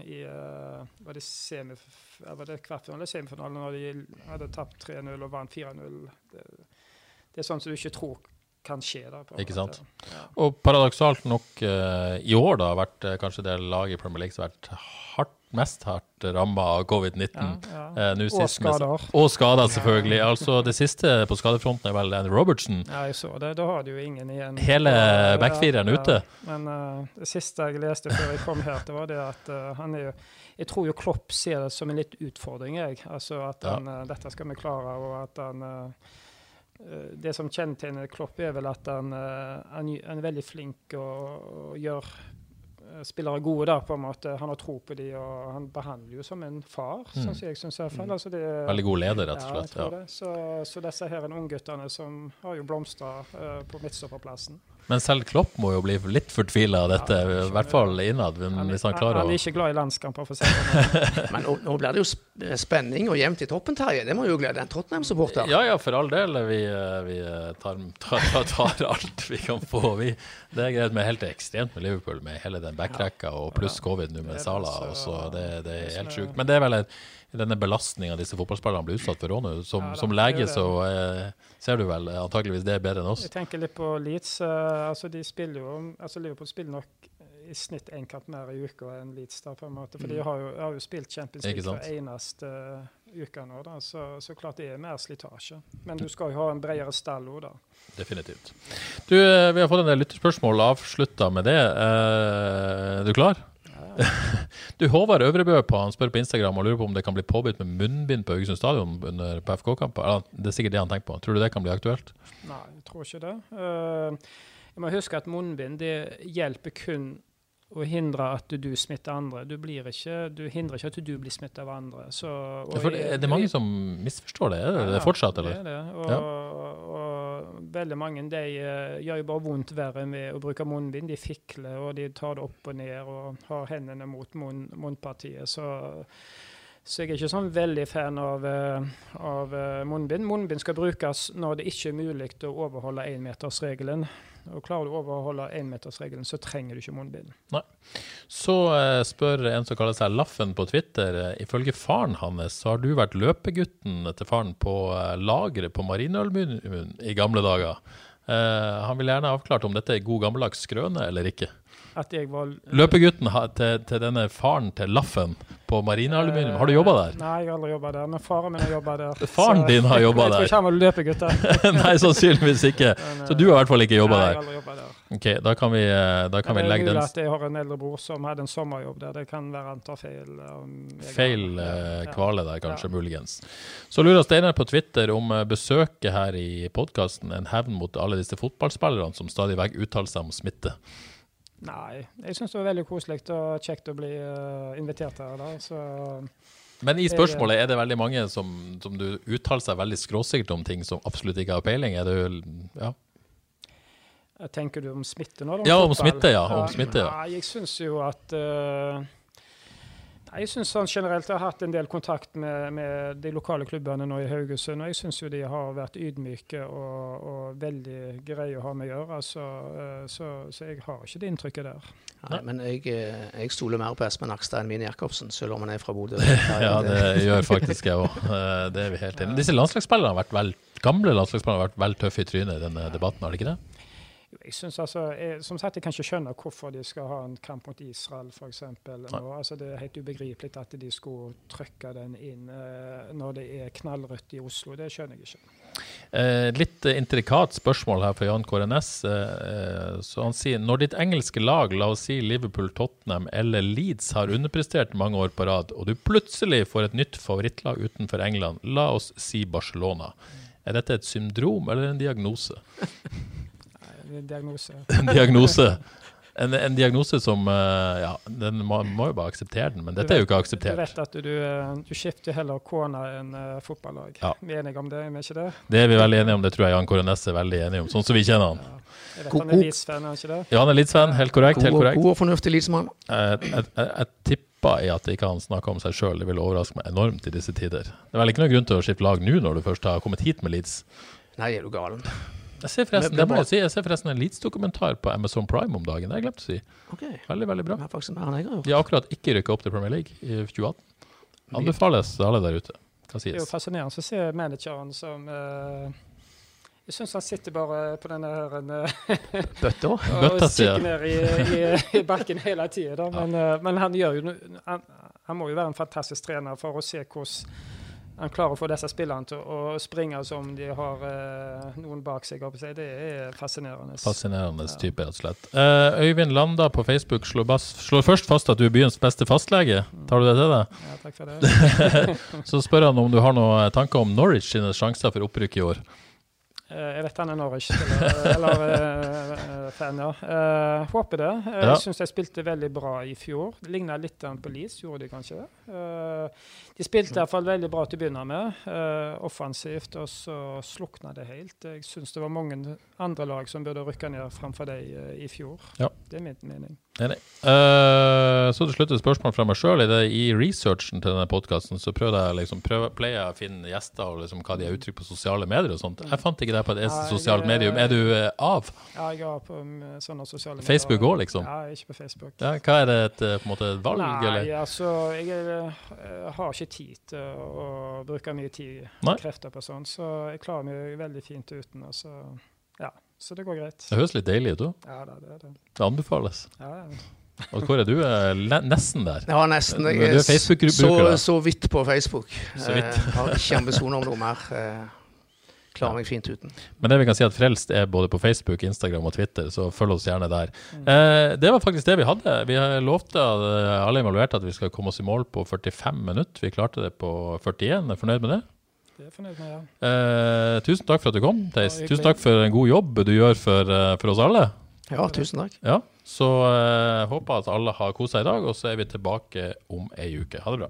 i Var det semif, var det kvartfinale eller semifinale, når de hadde tapt 3-0 og vant 4-0? Det, er sånn som du ikke tror kan skje. Da, ikke sant. Ja. Og paradoksalt nok uh, i år da har vært uh, kanskje det laget i Premier League som har vært hardt, mest hardt ramma av covid-19. Ja, ja. uh, og skader. Og skader, selvfølgelig. altså Det siste på skadefronten er vel Andy Robertson. Ja, jeg så det. Da har du jo ingen igjen. Hele backfireren ute. Men det siste jeg leste før jeg kom her, det var det at han er jo jeg tror jo Klopp ser det som en litt utfordring. Jeg. Altså at han, Dette skal vi klare, og at han det som kjennetegner Klopp, er vel at han, eh, han, han er veldig flink og, gjør eh, spillere gode. da, på en måte. Han har tro på dem, og han behandler jo som en far. Mm. Sånn jeg synes i hvert fall. Mm. Altså det, veldig god leder, rett og slett. Ja, ja. Så, så, disse her ungguttene som har jo blomstra uh, på midtstopperplassen. Men selv Klopp må jo bli litt fortvila av dette, ja, i hvert fall innad. Han, hvis han klarer han, han er ikke glad i landskamper, for å si det sånn. (laughs) Men nå, nå, blir det jo spenning og jevnt i toppen, Terje. Det må jo glede en Tottenham-supporter. Ja ja, for all del. Vi, vi tar, tar, tar, alt vi kan få. Vi, det er greit med helt ekstremt med Liverpool, med hele den backrekka og pluss covid nå med Sala. Så det, det er helt sjukt. Men det er vel en denne belastninga disse fotballspillerne blir utsatt for òg nå. Som, ja, som lege så eh, ser du vel antakeligvis det er bedre enn oss. Jeg tenker litt på Leeds. Uh, altså de spiller jo, altså Liverpool spiller nok i snitt én kamp mer i uka enn Leeds. da på en måte, For mm. de har jo, har jo spilt Champions League hver eneste uh, uke nå. da, så, så, klart det er mer slitasje. Men du skal jo ha en bredere stall òg, da. Definitivt. Du, eh, Vi har fått en del lytterspørsmål. Avslutta med det. Uh, er du klar? (laughs) du, Håvard Øvrebø på, han spør på Instagram og lurer på om det kan bli påbudt med munnbind på Haugesund stadion under PFK-kamper. Det er sikkert det han tenker på. Tror du det kan bli aktuelt? Nei, jeg tror ikke det. Uh, jeg må huske at munnbind det hjelper kun å hindre at du smitter andre. Du, ikke, du hindrer ikke at du blir smittet av andre. Så, er, det, er det mange som misforstår det? Er det, ja, det fortsatt, eller? Det er det. Og, ja. og veldig mange de uh, gjør jo bare vondt verre med å bruke munnbind. De fikler og de tar det opp og ned og har hendene mot munn, munnpartiet. Så, så, jeg er ikke sånn veldig fan av, uh, av uh, munnbind. Munnbind skal brukes når det ikke er mulig å overholde énmetersregelen. Og Klarer du å overholde énmetersregelen, så trenger du ikke munnbind. Nei. Så uh, spør en som kaller seg Laffen på Twitter. Uh, ifølge faren hans så har du vært løpegutten til faren på uh, lageret på Marineølmuen i gamle dager. han vil gjerne ha avklart om dette er god gammeldags skrøne eller ikke. At jeg var Løpegutten til, til denne faren til Laffen på Marinealuminium. Har du jobba der? Nei, jeg har aldri jobba der, men faren min har jobba der. (laughs) Faren så, din har jobba der? Jeg tror ikke han var løpegutt (laughs) Nei, sannsynligvis ikke. (laughs) Men, så du har i hvert fall ikke jobba der? Nei, jeg har aldri jobba der. Ok, Da kan vi, eh, da kan vi legge den at jeg har en eldre bror som hadde en sommerjobb der. Det kan være han tar feil. Feil uh, kvale der, kanskje, ja. muligens. Så lurer Steinar på Twitter om eh, besøket her i podkasten en hevn mot alle disse fotballspillerne som stadig vekk uttaler seg om smitte. Nei, jeg syns det var veldig koselig og kjekt å bli uh, invitert her. Da, så men i spørsmålet er det veldig mange som, som du uttaler seg veldig skråsikkert om ting som absolutt ikke har peiling? Er det, ja. Tenker du om smitte nå? Om ja, om smitte, ja. Om smitte, ja. Nei, jeg syns jo at uh, Jeg syns sånn generelt jeg har hatt en del kontakt med, med, de lokale klubbene nå i Haugesund. Og jeg syns jo de har vært ydmyke og, og veldig greie å ha med å gjøre. Så, eh, så, så, jeg har ikke det inntrykket der. Nei, men jeg, eh, jeg stoler mer på Espen Nakstad enn Mini Jacobsen, selv om han er fra Bodø. (laughs) ja, det gjør faktisk jeg òg. Eh, det er vi helt enige Disse landslagsspillerne har vært vel, gamle landslagsspillerne har vært vel tøffe i trynet i denne debatten, har de ikke det? Jeg synes altså, jeg, som sagt, jeg kan ikke skjønne hvorfor de skal ha en kamp mot Israel, f.eks. Altså, det er helt ubegripelig at de skulle trykke den inn uh, når det er knallrødt i Oslo. Det skjønner jeg ikke. Eh, litt intrikat spørsmål her fra Jan KRNS. Eh, så han sier når ditt engelske lag, la oss si Liverpool, Tottenham eller Leeds, har underprestert mange år på rad, og du plutselig får et nytt favorittlag utenfor England, la oss si Barcelona. Er dette et syndrom eller en diagnose? (laughs) diagnose. (laughs) En diagnose. En, en, diagnose som uh, Ja, den må, må, jo bare akseptere den, men dette er jo ikke akseptert. Du vet at du, eh, du skifter heller kone enn uh, fotballag. Ja. Vi er enige om det, er vi ikke det? Det er vi veldig enige om, det tror jeg Jan Kåre Næss er veldig enig om, sånn som vi kjenner han. Ja. Jeg vet han er Leeds-fan, er han ikke det? Ja, han er Leeds-fan, helt korrekt. Helt korrekt. god og fornuftig Leeds-mann. Jeg, jeg, jeg, jeg tippa i at ikke han snakker om seg sjøl, det vil overraske meg enormt i disse tider. Det er vel ikke noen grunn til å skifte lag nå, når du først har kommet hit med Leeds? Nei, er du galen. Jeg ser forresten, det må jeg si, jeg ser forresten en Leeds-dokumentar på Amazon Prime om dagen. Det har jeg glemt å si. Okay. Veldig, veldig bra. De har akkurat ikke rykka opp til Premier League i 2018. Anbefales alle der ute. Hva sies? Det er jo fascinerende å se manageren som uh, Jeg syns han sitter bare på denne her uh, (laughs) Bøtta? (laughs) og stikker ned i, i, i, bakken hele tida. Men, uh, men, han gjør jo han, han må jo være en fantastisk trener for å se hvordan han klarer å få disse spillerne til å springe som de har eh, noen bak seg. Det er fascinerende. Fascinerende type, rett og slett. Eh, Øyvind Landa på Facebook slår, bas, slår, først fast at du er byens beste fastlege. Tar du det til deg? Ja, takk for det. (laughs) Så spør han om du har noen tanker om Norwich sine sjanser for opprykk i år. Eh, jeg vet han er Norwich-fan, eller, fan, ja. Håper det. Jeg ja. Jeg syns de spilte veldig bra i fjor. Ligna litt på Leeds, gjorde de kanskje det? De spilte i hvert fall veldig bra til å begynne med, offensivt, og så slukna det helt. Jeg syns det var mange andre lag som burde rykke ned framfor dem i fjor. Ja. Det er min mening. Enig. Uh, så til slutt et spørsmål fra meg sjøl. I researchen til denne podkasten så prøvde jeg liksom, prøv, pleier jeg å finne gjester og liksom, hva de har uttrykt på sosiale medier og sånt. Jeg fant ikke det på et eneste sosialt medium. Er du uh, av? Ja, jeg er på um, sånne sosiale medier. Facebook òg, liksom? Ja, ikke på Facebook. Ja, hva er det et, på en måte, et valg, Nei, eller? altså, jeg, jeg har ikke tid til å, bruke mye tid og krefter på sånn, så jeg klarer meg veldig fint uten. Altså, ja så det går greit. Det høres litt deilig ut òg. Ja, det, det, det. det anbefales. Ja, ja. Og hvor er du? Nesten der? Ja, nesten. Jeg er, er så, så, vidt på Facebook. Så vidt. Jeg har ikke ambisjoner om noe mer. Klarer meg fint uten. Men det vi kan si at Frelst er både på Facebook, Instagram og Twitter, så følg oss gjerne der. Mm. Eh, det var faktisk det vi hadde. Vi lovte alle involverte at vi skal komme oss i mål på 45 minutter. Vi klarte det på 41. Er fornøyd med det? Det er fornøyd med, ja. Eh, tusen takk for at du kom, Theis. Tusen takk for en god jobb du gjør for, eh, for oss alle. Ja, tusen takk. Ja, Så eh, håper at alle har kost seg i dag, og så er vi tilbake om ei uke. Ha det bra.